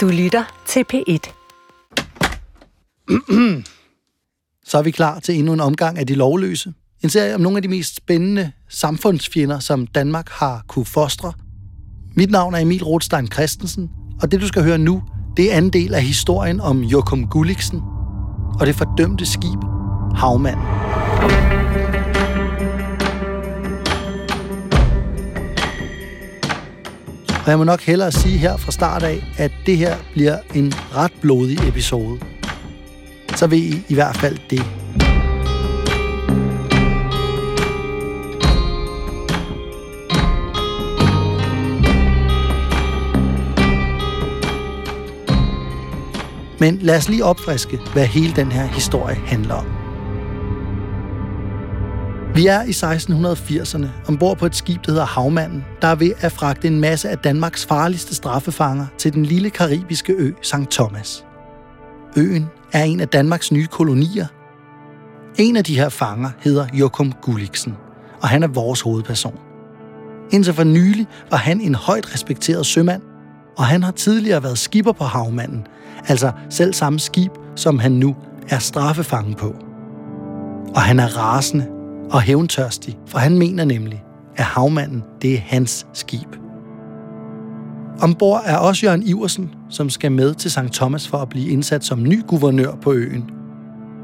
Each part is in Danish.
Du lytter til P1. Så er vi klar til endnu en omgang af De Lovløse. En serie om nogle af de mest spændende samfundsfjender, som Danmark har kunne fostre. Mit navn er Emil Rothstein Christensen, og det du skal høre nu, det er anden del af historien om Jokum Gulliksen og det fordømte skib Havmand. Og jeg må nok hellere sige her fra start af, at det her bliver en ret blodig episode. Så ved I i hvert fald det. Men lad os lige opfriske, hvad hele den her historie handler om. Vi er i 1680'erne ombord på et skib, der hedder Havmanden, der er ved at fragte en masse af Danmarks farligste straffefanger til den lille karibiske ø St. Thomas. Øen er en af Danmarks nye kolonier. En af de her fanger hedder Jokum Gulliksen, og han er vores hovedperson. Indtil for nylig var han en højt respekteret sømand, og han har tidligere været skipper på Havmanden, altså selv samme skib, som han nu er straffefangen på. Og han er rasende og hævntørstig, for han mener nemlig, at havmanden det er hans skib. Ombord er også Jørgen Iversen, som skal med til St. Thomas for at blive indsat som ny guvernør på øen.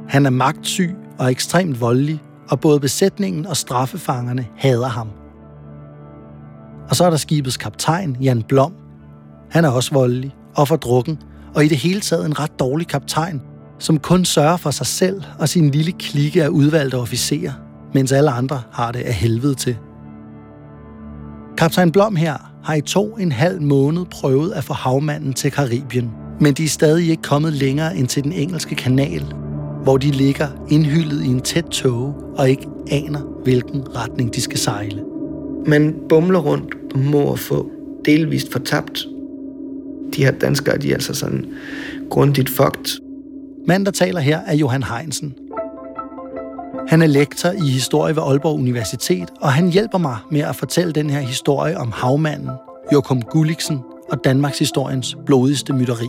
Han er magtsyg og ekstremt voldelig, og både besætningen og straffefangerne hader ham. Og så er der skibets kaptajn, Jan Blom. Han er også voldelig og for drukken, og i det hele taget en ret dårlig kaptajn, som kun sørger for sig selv og sin lille klikke af udvalgte officerer, mens alle andre har det af helvede til. Kaptajn Blom her har i to en halv måned prøvet at få havmanden til Karibien, men de er stadig ikke kommet længere end til den engelske kanal, hvor de ligger indhyllet i en tæt tåge og ikke aner, hvilken retning de skal sejle. Man bumler rundt på må og få, delvist fortabt. De her danskere, de er altså sådan grundigt fucked. Manden, der taler her, er Johan Heinsen. Han er lektor i historie ved Aalborg Universitet, og han hjælper mig med at fortælle den her historie om havmanden, Jokum Gulliksen og Danmarks historiens blodigste mytteri.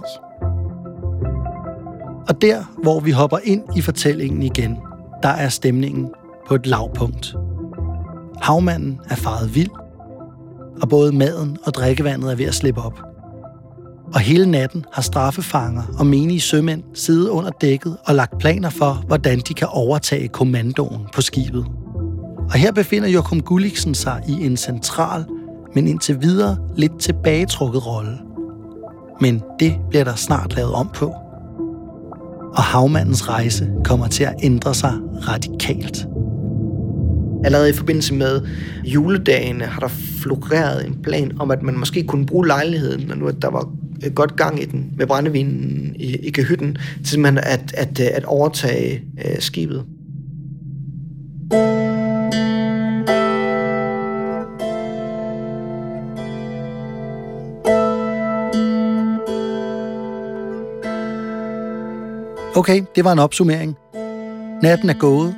Og der, hvor vi hopper ind i fortællingen igen, der er stemningen på et lavpunkt. Havmanden er faret vild, og både maden og drikkevandet er ved at slippe op. Og hele natten har straffefanger og menige sømænd siddet under dækket og lagt planer for, hvordan de kan overtage kommandoen på skibet. Og her befinder Jokum Gulliksen sig i en central, men indtil videre lidt tilbagetrukket rolle. Men det bliver der snart lavet om på. Og havmandens rejse kommer til at ændre sig radikalt. Allerede i forbindelse med juledagene har der floreret en plan om, at man måske kunne bruge lejligheden, når nu at der var Øh, godt gang i den med brændevinen i, i kahytten, til simpelthen at, at, øh, at overtage øh, skibet. Okay, det var en opsummering. Natten er gået.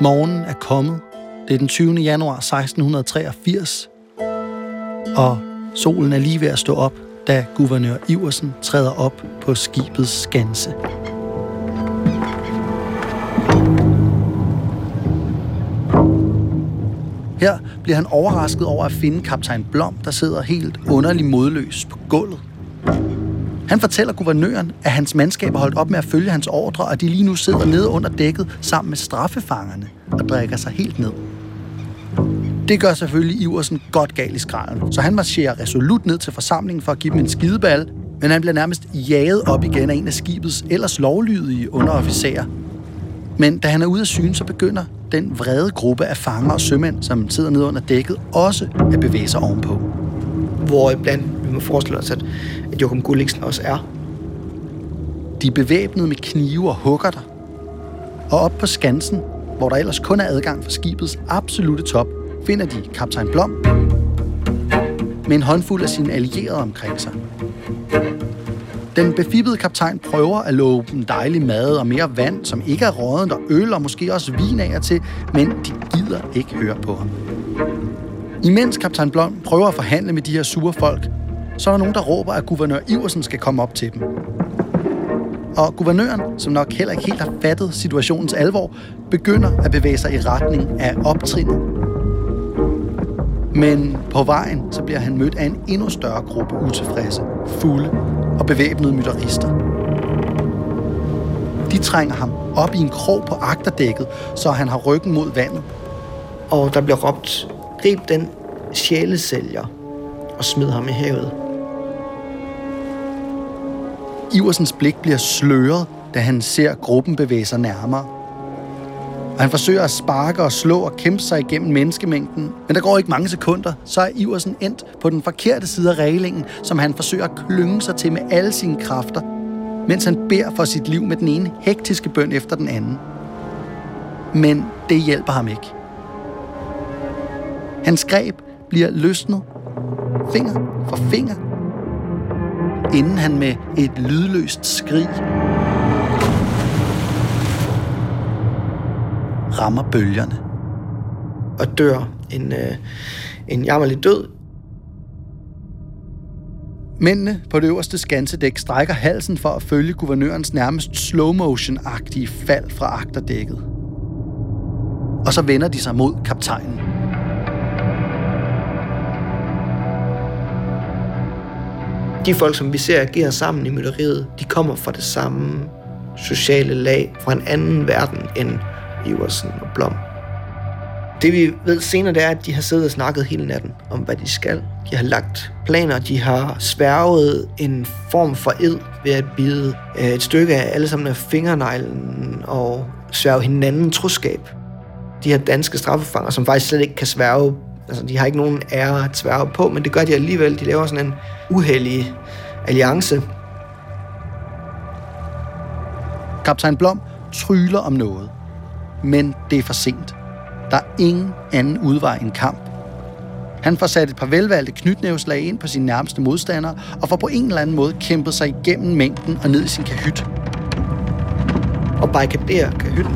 Morgenen er kommet. Det er den 20. januar 1683. Og solen er lige ved at stå op, da guvernør Iversen træder op på skibets skanse. Her bliver han overrasket over at finde kaptajn Blom, der sidder helt underlig modløs på gulvet. Han fortæller guvernøren, at hans mandskab har holdt op med at følge hans ordre, og de lige nu sidder nede under dækket sammen med straffefangerne og drikker sig helt ned. Det gør selvfølgelig Iversen godt gal i skralden, så han marcherer resolut ned til forsamlingen for at give dem en skideball, men han bliver nærmest jaget op igen af en af skibets ellers lovlydige underofficerer. Men da han er ude af syne, så begynder den vrede gruppe af fanger og sømænd, som sidder nede under dækket, også at bevæge sig ovenpå. Hvor iblandt vi må forestille os, at, at Jokum Gulliksen også er. De er bevæbnet med knive og hugger der. Og op på skansen, hvor der ellers kun er adgang for skibets absolute top, finder de kaptajn Blom med en håndfuld af sine allierede omkring sig. Den befippede kaptajn prøver at love dem dejlig mad og mere vand, som ikke er rådent, og øl og måske også vin af til, men de gider ikke høre på ham. Imens kaptajn Blom prøver at forhandle med de her sure folk, så er der nogen, der råber, at guvernør Iversen skal komme op til dem. Og guvernøren, som nok heller ikke helt har fattet situationens alvor, begynder at bevæge sig i retning af optrinnet. Men på vejen så bliver han mødt af en endnu større gruppe utilfredse, fulde og bevæbnede mytterister. De trænger ham op i en krog på agterdækket, så han har ryggen mod vandet. Og der bliver råbt, grib den sjælesælger og smid ham i havet. Iversens blik bliver sløret, da han ser gruppen bevæge sig nærmere. Og han forsøger at sparke og slå og kæmpe sig igennem menneskemængden, men der går ikke mange sekunder, så er Iversen endt på den forkerte side af reglingen, som han forsøger at klynge sig til med alle sine kræfter, mens han beder for sit liv med den ene hektiske bøn efter den anden. Men det hjælper ham ikke. Hans greb bliver løsnet, finger for finger, inden han med et lydløst skrig rammer bølgerne. Og dør en, øh, en jammerlig død. Mændene på det øverste skansedæk strækker halsen for at følge guvernørens nærmest slow-motion-agtige fald fra agterdækket. Og så vender de sig mod kaptajnen. De folk, som vi ser agere sammen i mytteriet, de kommer fra det samme sociale lag, fra en anden verden end Iversen og Blom. Det vi ved senere, det er, at de har siddet og snakket hele natten om, hvad de skal. De har lagt planer, de har sværget en form for ed ved at bide øh, et stykke af alle sammen af fingerneglen og sværge hinanden troskab. De her danske straffefanger, som faktisk slet ikke kan sværge Altså, de har ikke nogen ære at sværge på, men det gør de alligevel. De laver sådan en uheldig alliance. Kaptajn Blom tryller om noget, men det er for sent. Der er ingen anden udvej end kamp. Han får sat et par velvalgte knytnæveslag ind på sine nærmeste modstandere, og får på en eller anden måde kæmpet sig igennem mængden og ned i sin kahyt. Og barrikaderer kahytten.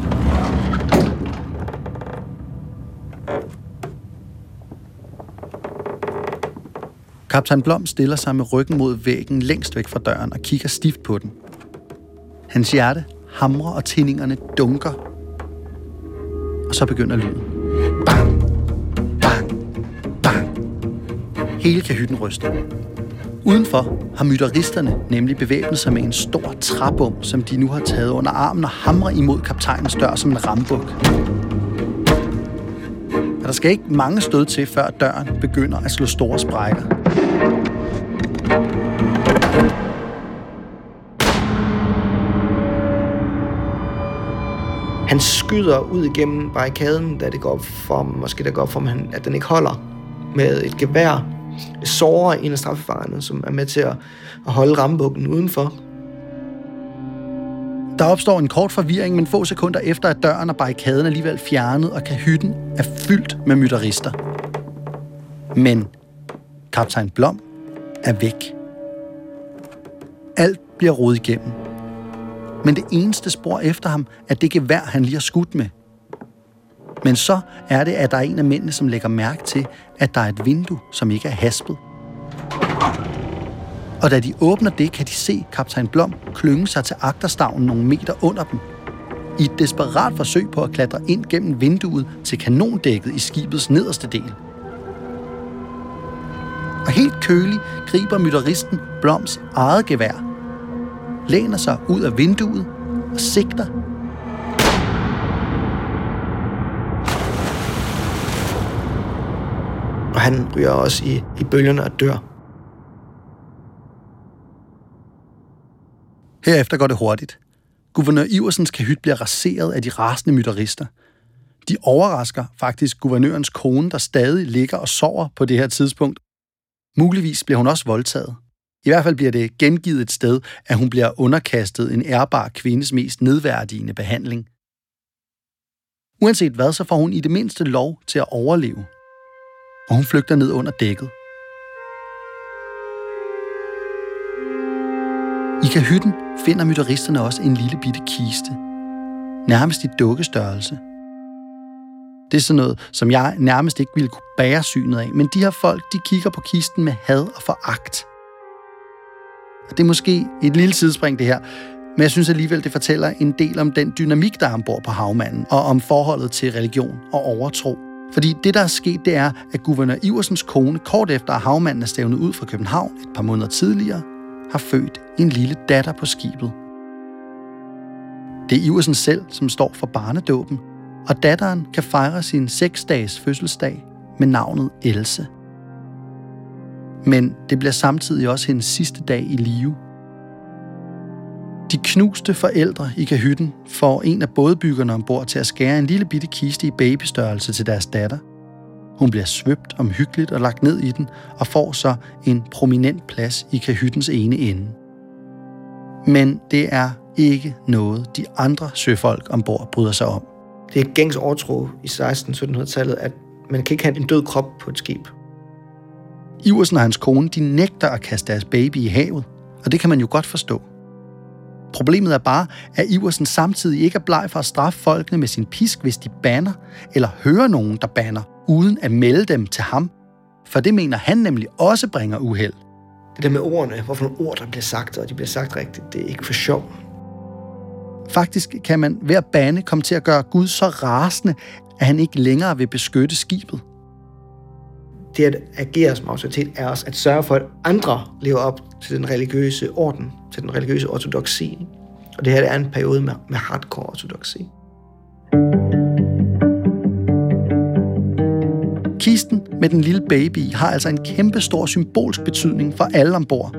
Kaptajn Blom stiller sig med ryggen mod væggen længst væk fra døren og kigger stift på den. Hans hjerte hamrer og tændingerne dunker. Og så begynder lyden. Bang, bang, bang. Hele kahytten ryster. Udenfor har mytteristerne nemlig bevæbnet sig med en stor træbom, som de nu har taget under armen og hamrer imod kaptajnens dør som en rambuk. Og der skal ikke mange stød til, før døren begynder at slå store sprækker. Skyder ud igennem barrikaden, da det går op for måske der går op for ham, at den ikke holder med et gevær. Sårer en af straffefangerne, som er med til at, at holde rambukken udenfor. Der opstår en kort forvirring, men få sekunder efter, at døren og barrikaden alligevel fjernet, og kahytten er fyldt med mytterister. Men kaptajn Blom er væk. Alt bliver rodet igennem. Men det eneste spor efter ham er det gevær, han lige har skudt med. Men så er det, at der er en af mændene, som lægger mærke til, at der er et vindue, som ikke er haspet. Og da de åbner det, kan de se kaptajn Blom klynge sig til agterstavnen nogle meter under dem. I et desperat forsøg på at klatre ind gennem vinduet til kanondækket i skibets nederste del. Og helt kølig griber mytteristen Bloms eget gevær, læner sig ud af vinduet og sigter Og han ryger også i, i bølgerne og dør. Herefter går det hurtigt. Guvernør Iversens kahyt bliver raseret af de rasende mytterister. De overrasker faktisk guvernørens kone, der stadig ligger og sover på det her tidspunkt. Muligvis bliver hun også voldtaget. I hvert fald bliver det gengivet et sted, at hun bliver underkastet en ærbar kvindes mest nedværdigende behandling. Uanset hvad, så får hun i det mindste lov til at overleve. Og hun flygter ned under dækket. I kahytten finder mytteristerne også en lille bitte kiste. Nærmest i dukkestørrelse. Det er sådan noget, som jeg nærmest ikke ville kunne bære synet af, men de her folk, de kigger på kisten med had og foragt. Og det er måske et lille sidespring, det her. Men jeg synes alligevel, det fortæller en del om den dynamik, der er ombord på havmanden, og om forholdet til religion og overtro. Fordi det, der er sket, det er, at guvernør Iversens kone, kort efter at havmanden er stævnet ud fra København et par måneder tidligere, har født en lille datter på skibet. Det er Iversen selv, som står for barnedåben, og datteren kan fejre sin 6-dages fødselsdag med navnet Else. Men det bliver samtidig også hendes sidste dag i live. De knuste forældre i kahytten får en af bådbyggerne ombord til at skære en lille bitte kiste i babystørrelse til deres datter. Hun bliver svøbt omhyggeligt og lagt ned i den, og får så en prominent plads i kahyttens ene ende. Men det er ikke noget, de andre søfolk ombord bryder sig om. Det er gængs overtro i 1600-1700-tallet, at man kan ikke have en død krop på et skib. Iversen og hans kone, de nægter at kaste deres baby i havet, og det kan man jo godt forstå. Problemet er bare, at Iversen samtidig ikke er bleg for at straffe folkene med sin pisk, hvis de banner, eller hører nogen, der banner, uden at melde dem til ham. For det mener han nemlig også bringer uheld. Det der med ordene, hvorfor nogle ord, der bliver sagt, og de bliver sagt rigtigt, det er ikke for sjov. Faktisk kan man ved at bande komme til at gøre Gud så rasende, at han ikke længere vil beskytte skibet. Det at agere som autoritet er også at sørge for, at andre lever op til den religiøse orden, til den religiøse ortodoxi. Og det her er en periode med, med hardcore ortodoxi. Kisten med den lille baby har altså en kæmpe stor symbolsk betydning for alle ombord.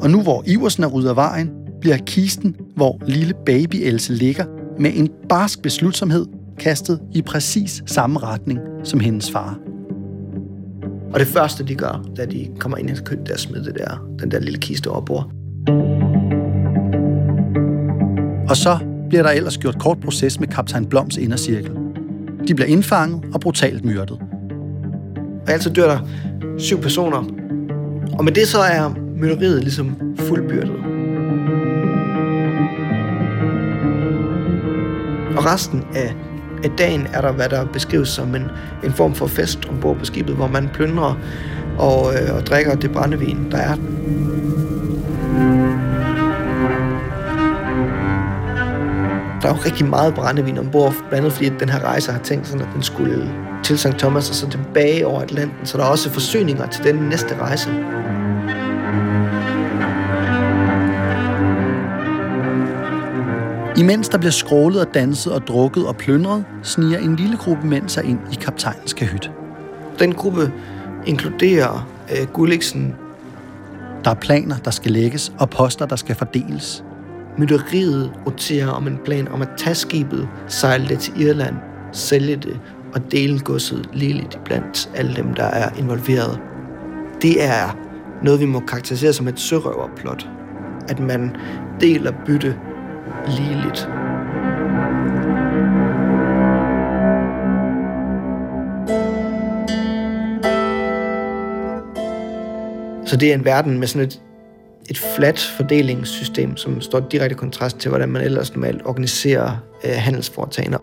Og nu hvor Iversen er ryddet af vejen, bliver kisten, hvor lille baby Else ligger, med en barsk beslutsomhed kastet i præcis samme retning som hendes far. Og det første, de gør, da de kommer ind i køkkenet, der smider det der, den der lille kiste over bord. Og så bliver der ellers gjort kort proces med kaptajn Bloms indercirkel. De bliver indfanget og brutalt myrdet. Og altså dør der syv personer. Og med det så er mytteriet ligesom fuldbyrdet. Og resten af, af dagen er der, hvad der beskrives som en, en form for fest ombord på skibet, hvor man plyndrer og, øh, og drikker det brændevin, der er. Der er jo rigtig meget brændevin ombord, blandt andet fordi at den her rejse har tænkt sådan, at den skulle til St. Thomas og så tilbage over Atlanten, så der er også forsyninger til den næste rejse. Imens der bliver skrålet og danset og drukket og plyndret, sniger en lille gruppe mænd sig ind i kaptajnens kahyt. Den gruppe inkluderer øh, Gulliksen. Der er planer, der skal lægges, og poster, der skal fordeles. Mytteriet roterer om en plan om at tage skibet, sejle det til Irland, sælge det og dele godset ligeligt blandt alle dem, der er involveret. Det er noget, vi må karakterisere som et sørøverplot. At man deler bytte ligeligt. Så det er en verden med sådan et, et flat fordelingssystem, som står direkte kontrast til, hvordan man ellers normalt organiserer øh, handelsforetagender.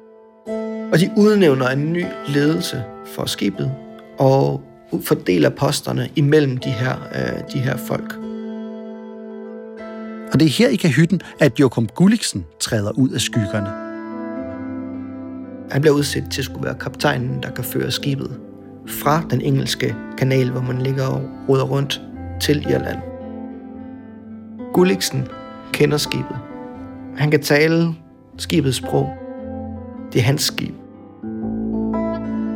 Og de udnævner en ny ledelse for skibet, og fordeler posterne imellem de her, øh, de her folk. Og det er her i kahytten, at Jokum Gulliksen træder ud af skyggerne. Han bliver udset til at skulle være kaptajnen, der kan føre skibet fra den engelske kanal, hvor man ligger og roder rundt, til Irland. Gulliksen kender skibet. Han kan tale skibets sprog. Det er hans skib.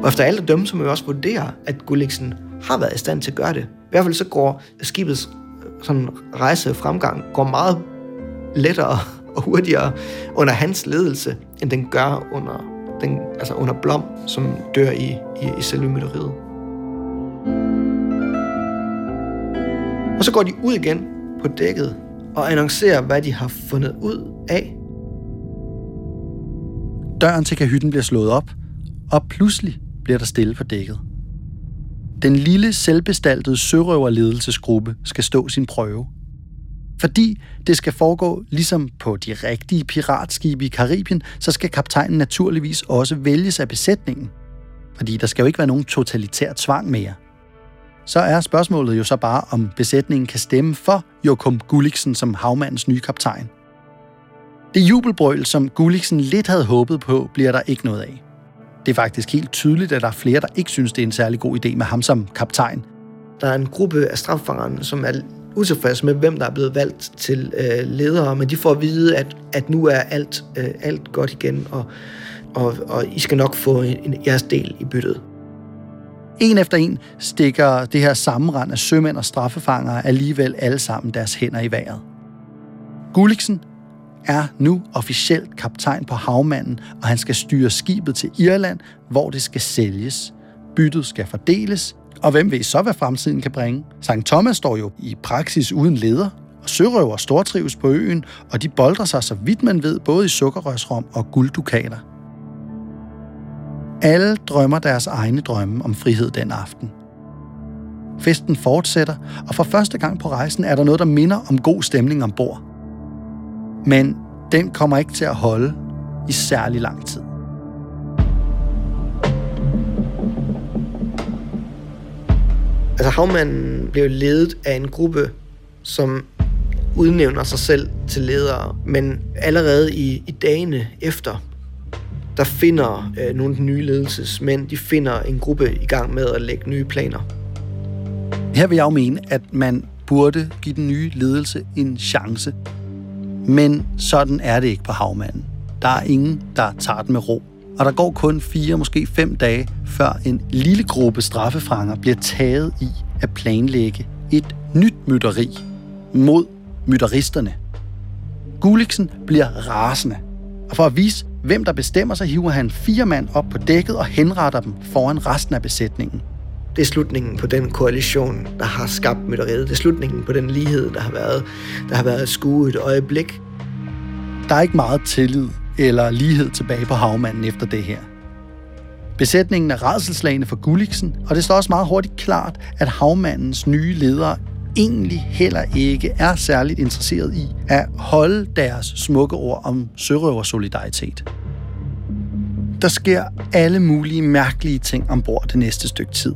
Og efter alt at dømme, så må vi også vurdere, at Gulliksen har været i stand til at gøre det. I hvert fald så går skibets sådan rejse fremgang går meget lettere og hurtigere under hans ledelse, end den gør under, den, altså under Blom, som dør i, i, i selve mytteriet. Og så går de ud igen på dækket og annoncerer, hvad de har fundet ud af. Døren til kahytten bliver slået op, og pludselig bliver der stille på dækket. Den lille, selvbestaltede sørøverledelsesgruppe skal stå sin prøve. Fordi det skal foregå ligesom på de rigtige piratskibe i Karibien, så skal kaptajnen naturligvis også vælges af besætningen. Fordi der skal jo ikke være nogen totalitær tvang mere. så er spørgsmålet jo så bare, om besætningen kan stemme for Jokum Gulliksen som havmandens nye kaptajn. Det jubelbrøl, som Gulliksen lidt havde håbet på, bliver der ikke noget af. Det er faktisk helt tydeligt, at der er flere, der ikke synes, det er en særlig god idé med ham som kaptajn. Der er en gruppe af straffangerne, som er utilfredse med, hvem der er blevet valgt til øh, ledere, men de får at vide, at, at nu er alt, øh, alt godt igen, og, og, og I skal nok få en, en, jeres del i byttet. En efter en stikker det her sammenrend af sømænd og straffefanger alligevel alle sammen deres hænder i vejret. Gulliksen er nu officielt kaptajn på havmanden, og han skal styre skibet til Irland, hvor det skal sælges. Byttet skal fordeles, og hvem ved så, hvad fremtiden kan bringe? St. Thomas står jo i praksis uden leder, og sørøver stortrives på øen, og de boldrer sig, så vidt man ved, både i sukkerrørsrom og gulddukater. Alle drømmer deres egne drømme om frihed den aften. Festen fortsætter, og for første gang på rejsen er der noget, der minder om god stemning ombord. Men den kommer ikke til at holde i særlig lang tid. Altså havmanden blev ledet af en gruppe, som udnævner sig selv til ledere, men allerede i, i dagene efter, der finder øh, nogle af de nye ledelsesmænd, de finder en gruppe i gang med at lægge nye planer. Her vil jeg jo mene, at man burde give den nye ledelse en chance. Men sådan er det ikke på havmanden. Der er ingen, der tager den med ro. Og der går kun fire, måske fem dage, før en lille gruppe straffefanger bliver taget i at planlægge et nyt mytteri mod mytteristerne. Gulliksen bliver rasende, og for at vise, hvem der bestemmer sig, hiver han fire mand op på dækket og henretter dem foran resten af besætningen. Det er slutningen på den koalition, der har skabt mytteriet. Det er slutningen på den lighed, der har været, der har været skue et øjeblik. Der er ikke meget tillid eller lighed tilbage på havmanden efter det her. Besætningen er redselslagende for Gulliksen, og det står også meget hurtigt klart, at havmandens nye ledere egentlig heller ikke er særligt interesseret i at holde deres smukke ord om sørøversolidaritet. Der sker alle mulige mærkelige ting ombord det næste stykke tid.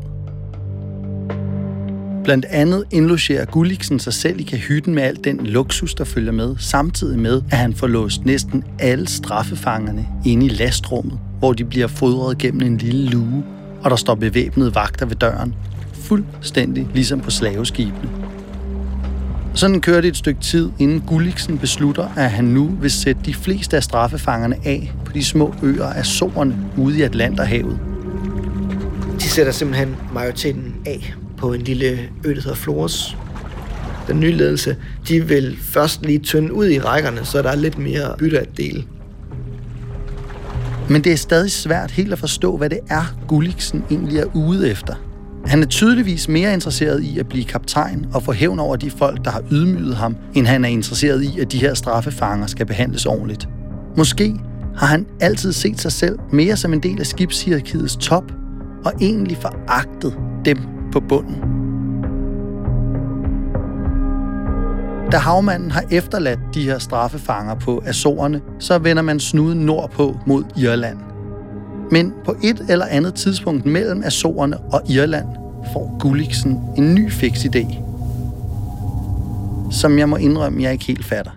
Blandt andet indlogerer Gulliksen sig selv i kahytten med al den luksus, der følger med, samtidig med, at han får låst næsten alle straffefangerne inde i lastrummet, hvor de bliver fodret gennem en lille luge, og der står bevæbnede vagter ved døren, fuldstændig ligesom på slaveskibene. Sådan kører det et stykke tid, inden Gulliksen beslutter, at han nu vil sætte de fleste af straffefangerne af på de små øer af Soren ude i Atlanterhavet. De sætter simpelthen majoriteten af på en lille ø, der hedder Flores. Den nye ledelse, de vil først lige tynde ud i rækkerne, så der er lidt mere bytte at dele. Men det er stadig svært helt at forstå, hvad det er, Gulliksen egentlig er ude efter. Han er tydeligvis mere interesseret i at blive kaptajn og få hævn over de folk, der har ydmyget ham, end han er interesseret i, at de her straffefanger skal behandles ordentligt. Måske har han altid set sig selv mere som en del af skibshierarkiets top, og egentlig foragtet dem på bunden. Da havmanden har efterladt de her straffefanger på Azorerne, så vender man snuden nordpå mod Irland. Men på et eller andet tidspunkt mellem Azorerne og Irland får Gulliksen en ny fix idé, som jeg må indrømme, jeg ikke helt fatter.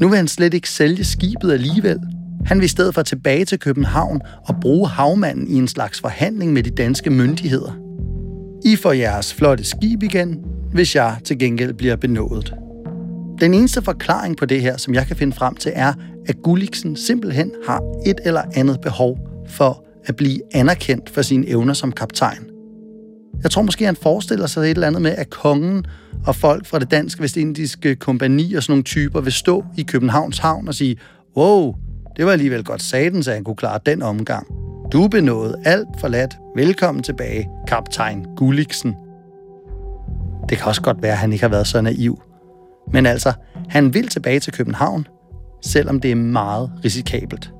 Nu vil han slet ikke sælge skibet alligevel, han vil i stedet for tilbage til København og bruge havmanden i en slags forhandling med de danske myndigheder. I får jeres flotte skib igen, hvis jeg til gengæld bliver benådet. Den eneste forklaring på det her, som jeg kan finde frem til, er, at Gulliksen simpelthen har et eller andet behov for at blive anerkendt for sine evner som kaptajn. Jeg tror måske, han forestiller sig et eller andet med, at kongen og folk fra det danske vestindiske kompani og sådan nogle typer vil stå i Københavns havn og sige, wow, det var alligevel godt satens, at han kunne klare den omgang. Du benåede alt forladt. Velkommen tilbage, kaptajn Gulliksen. Det kan også godt være, at han ikke har været så naiv. Men altså, han vil tilbage til København, selvom det er meget risikabelt.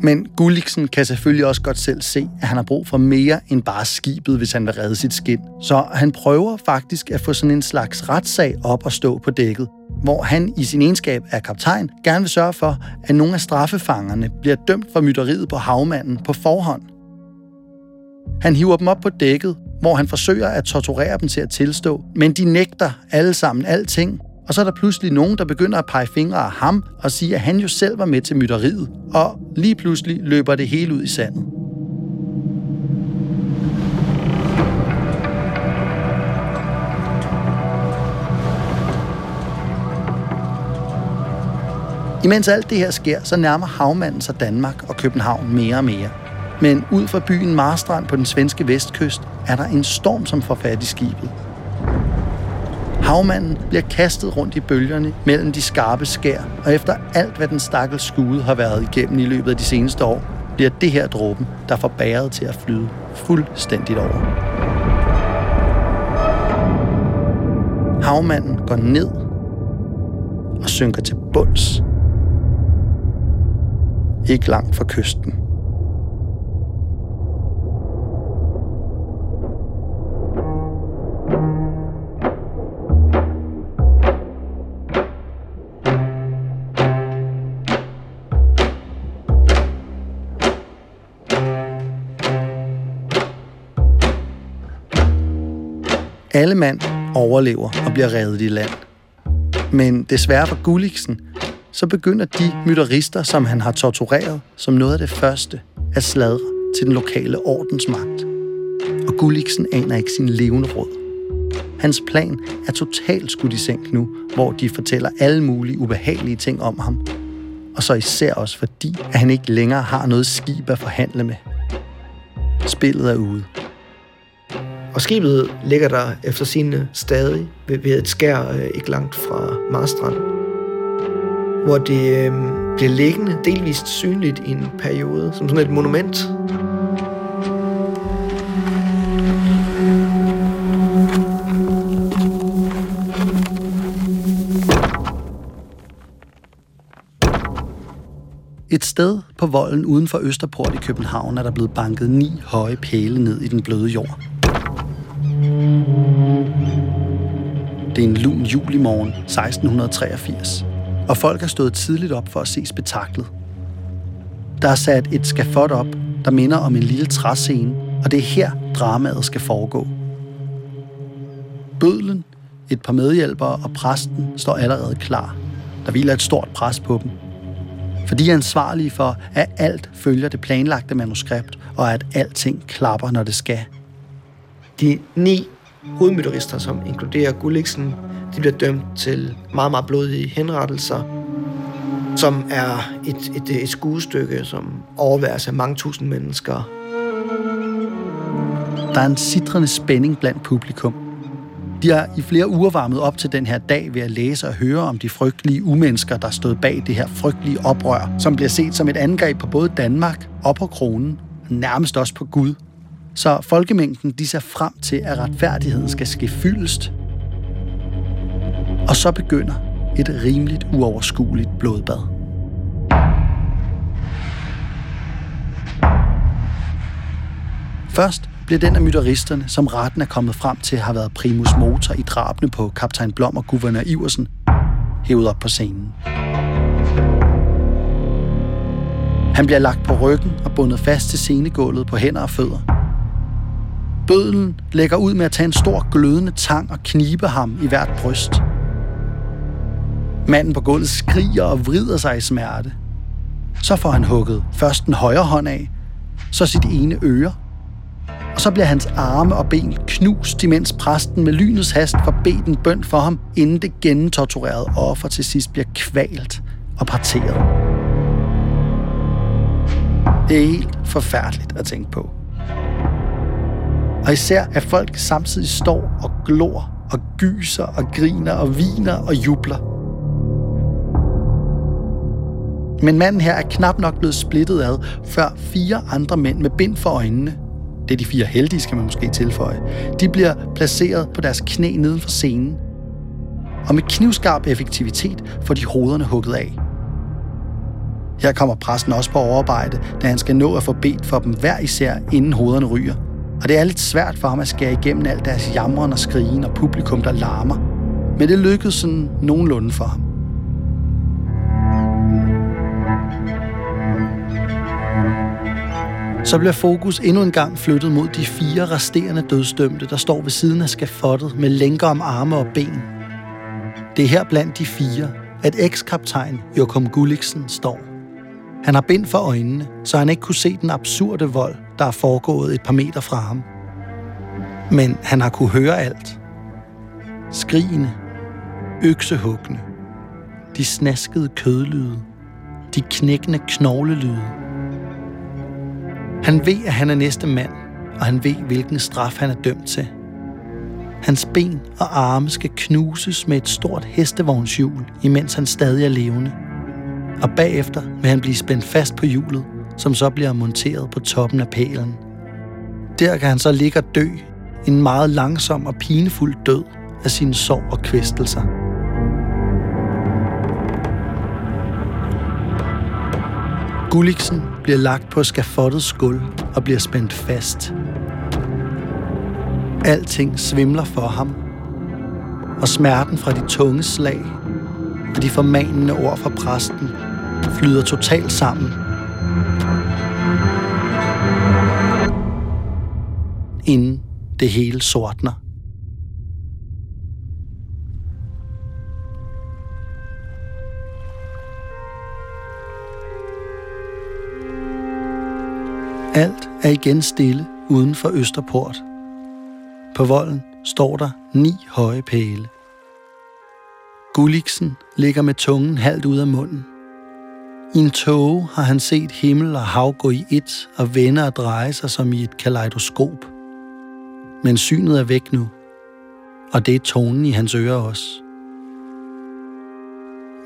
Men Gulliksen kan selvfølgelig også godt selv se, at han har brug for mere end bare skibet, hvis han vil redde sit skin. Så han prøver faktisk at få sådan en slags retssag op og stå på dækket, hvor han i sin egenskab af kaptajn gerne vil sørge for, at nogle af straffefangerne bliver dømt for mytteriet på havmanden på forhånd. Han hiver dem op på dækket, hvor han forsøger at torturere dem til at tilstå, men de nægter alle sammen alting, og så er der pludselig nogen, der begynder at pege fingre af ham og sige, at han jo selv var med til mytteriet, og lige pludselig løber det hele ud i sandet. Imens alt det her sker, så nærmer havmanden sig Danmark og København mere og mere. Men ud fra byen Marstrand på den svenske vestkyst er der en storm, som får fat i skibet. Havmanden bliver kastet rundt i bølgerne mellem de skarpe skær, og efter alt, hvad den stakkels skude har været igennem i løbet af de seneste år, bliver det her dråben, der får bæret til at flyde fuldstændigt over. Havmanden går ned og synker til bunds ikke langt fra kysten. Alle mand overlever og bliver reddet i land. Men desværre for Gulliksen så begynder de mytterister, som han har tortureret, som noget af det første at sladre til den lokale ordensmagt. Og Gulliksen aner ikke sin levende råd. Hans plan er totalt skudt i sænk nu, hvor de fortæller alle mulige ubehagelige ting om ham. Og så især også fordi, at han ikke længere har noget skib at forhandle med. Spillet er ude. Og skibet ligger der efter sine stadig ved, et skær øh, ikke langt fra Marstrand hvor det øh, bliver liggende delvist synligt i en periode, som sådan et monument. Et sted på volden uden for Østerport i København er der blevet banket ni høje pæle ned i den bløde jord. Det er en lun julimorgen 1683 og folk er stået tidligt op for at se spektaklet. Der er sat et skafot op, der minder om en lille træscene, og det er her dramaet skal foregå. Bødlen, et par medhjælpere og præsten står allerede klar. Der hviler et stort pres på dem. For de er ansvarlige for, at alt følger det planlagte manuskript, og at alting klapper, når det skal. De ni hovedmytterister, som inkluderer Gulliksen, de bliver dømt til meget, meget blodige henrettelser, som er et, et, et skuestykke, som overværes af mange tusind mennesker. Der er en sidrende spænding blandt publikum. De har i flere uger varmet op til den her dag ved at læse og høre om de frygtelige umennesker, der stod bag det her frygtelige oprør, som bliver set som et angreb på både Danmark og på kronen, og nærmest også på Gud. Så folkemængden de ser frem til, at retfærdigheden skal ske fyldest og så begynder et rimeligt uoverskueligt blodbad. Først bliver den af mytteristerne, som retten er kommet frem til har været primus motor i drabene på kaptajn Blom og guvernør Iversen, hævet op på scenen. Han bliver lagt på ryggen og bundet fast til scenegulvet på hænder og fødder. Bødlen lægger ud med at tage en stor glødende tang og knibe ham i hvert bryst – Manden på gulvet skriger og vrider sig i smerte. Så får han hugget først den højre hånd af, så sit ene øre, og så bliver hans arme og ben knust, imens præsten med lynets hast får bedt en bønd for ham, inden det gentorturerede offer til sidst bliver kvalt og parteret. Det er helt forfærdeligt at tænke på. Og især at folk samtidig står og glor og gyser og griner og viner og jubler – Men manden her er knap nok blevet splittet ad, før fire andre mænd med bind for øjnene, det er de fire heldige, skal man måske tilføje, de bliver placeret på deres knæ neden for scenen. Og med knivskarp effektivitet får de hovederne hugget af. Her kommer præsten også på overarbejde, da han skal nå at få bedt for dem hver især, inden hovederne ryger. Og det er lidt svært for ham at skære igennem alt deres jamren og skrigen og publikum, der larmer. Men det lykkedes sådan nogenlunde for ham. Så bliver fokus endnu en gang flyttet mod de fire resterende dødsdømte, der står ved siden af skafottet med lænker om arme og ben. Det er her blandt de fire, at ekskaptajn Jokum Gulliksen står. Han har bind for øjnene, så han ikke kunne se den absurde vold, der er foregået et par meter fra ham. Men han har kunne høre alt. Skrigende, øksehuggende, de snaskede kødlyde, de knækkende knoglelyde. Han ved, at han er næste mand, og han ved, hvilken straf han er dømt til. Hans ben og arme skal knuses med et stort hestevognshjul, imens han stadig er levende. Og bagefter vil han blive spændt fast på hjulet, som så bliver monteret på toppen af pælen. Der kan han så ligge og dø, en meget langsom og pinefuld død af sine sår og kvæstelser. Gulliksen bliver lagt på skafottets skuld og bliver spændt fast. Alting svimler for ham, og smerten fra de tunge slag og de formanende ord fra præsten flyder totalt sammen. Inden det hele sortner. Alt er igen stille uden for Østerport. På volden står der ni høje pæle. Gulliksen ligger med tungen halvt ud af munden. I en tåge har han set himmel og hav gå i et og vende og dreje sig som i et kaleidoskop. Men synet er væk nu, og det er tonen i hans ører også.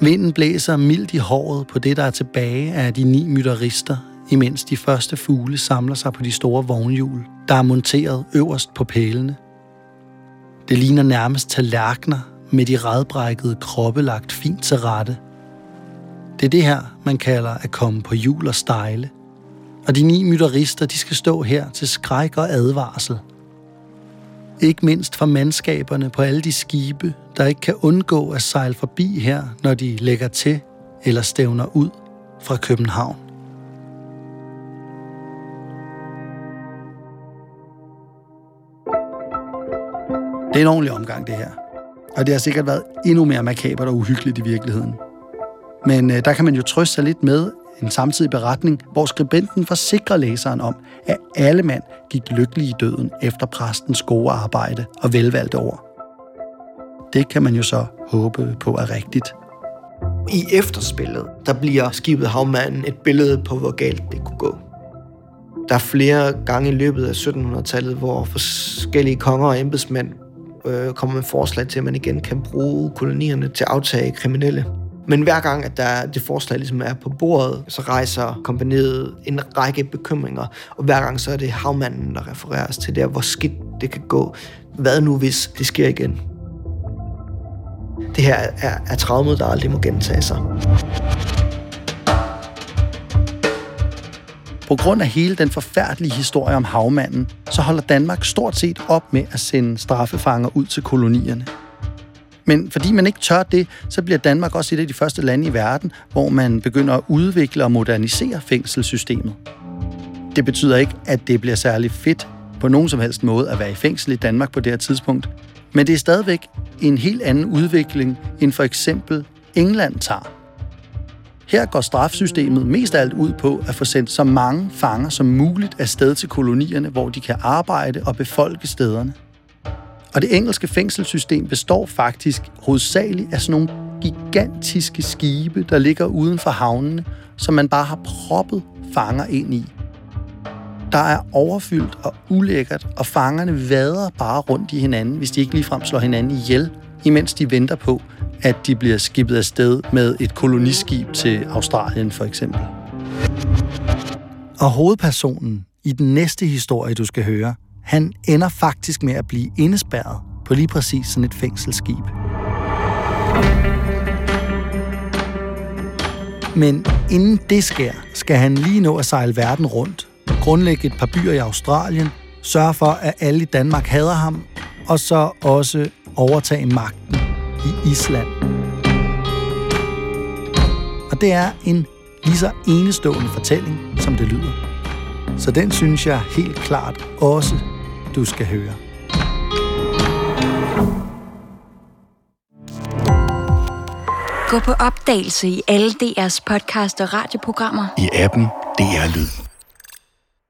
Vinden blæser mildt i håret på det, der er tilbage af de ni mytterister imens de første fugle samler sig på de store vognhjul, der er monteret øverst på pælene. Det ligner nærmest tallerkener med de redbrækkede kroppe lagt fint til rette. Det er det her, man kalder at komme på hjul og stejle. Og de ni mytterister, de skal stå her til skræk og advarsel. Ikke mindst for mandskaberne på alle de skibe, der ikke kan undgå at sejle forbi her, når de lægger til eller stævner ud fra København. Det er en ordentlig omgang, det her. Og det har sikkert været endnu mere makabert og uhyggeligt i virkeligheden. Men øh, der kan man jo trøste sig lidt med en samtidig beretning, hvor skribenten forsikrer læseren om, at alle mand gik lykkelige i døden efter præstens gode arbejde og velvalgte ord. Det kan man jo så håbe på er rigtigt. I efterspillet, der bliver skibet Havmanden et billede på, hvor galt det kunne gå. Der er flere gange i løbet af 1700-tallet, hvor forskellige konger og embedsmænd øh, kommer med forslag til, at man igen kan bruge kolonierne til at aftage kriminelle. Men hver gang, at der, det forslag ligesom er på bordet, så rejser kompaniet en række bekymringer, og hver gang så er det havmanden, der refereres til der, hvor skidt det kan gå. Hvad nu, hvis det sker igen? Det her er, er traumet, der aldrig må gentage sig. På grund af hele den forfærdelige historie om havmanden, så holder Danmark stort set op med at sende straffefanger ud til kolonierne. Men fordi man ikke tør det, så bliver Danmark også et af de første lande i verden, hvor man begynder at udvikle og modernisere fængselssystemet. Det betyder ikke, at det bliver særlig fedt på nogen som helst måde at være i fængsel i Danmark på det her tidspunkt. Men det er stadigvæk en helt anden udvikling, end for eksempel England tager. Her går strafsystemet mest af alt ud på at få sendt så mange fanger som muligt afsted til kolonierne, hvor de kan arbejde og befolke stederne. Og det engelske fængselssystem består faktisk hovedsageligt af sådan nogle gigantiske skibe, der ligger uden for havnene, som man bare har proppet fanger ind i. Der er overfyldt og ulækkert, og fangerne vader bare rundt i hinanden, hvis de ikke ligefrem slår hinanden ihjel, imens de venter på, at de bliver skibet afsted med et koloniskib til Australien for eksempel. Og hovedpersonen i den næste historie, du skal høre, han ender faktisk med at blive indespærret på lige præcis sådan et fængselsskib. Men inden det sker, skal han lige nå at sejle verden rundt, grundlægge et par byer i Australien, sørge for, at alle i Danmark hader ham, og så også overtage magten i Island. Og det er en lige så enestående fortælling, som det lyder. Så den synes jeg helt klart også, du skal høre. Gå på opdagelse i alle DR's podcast og radioprogrammer. I appen DR Lyd.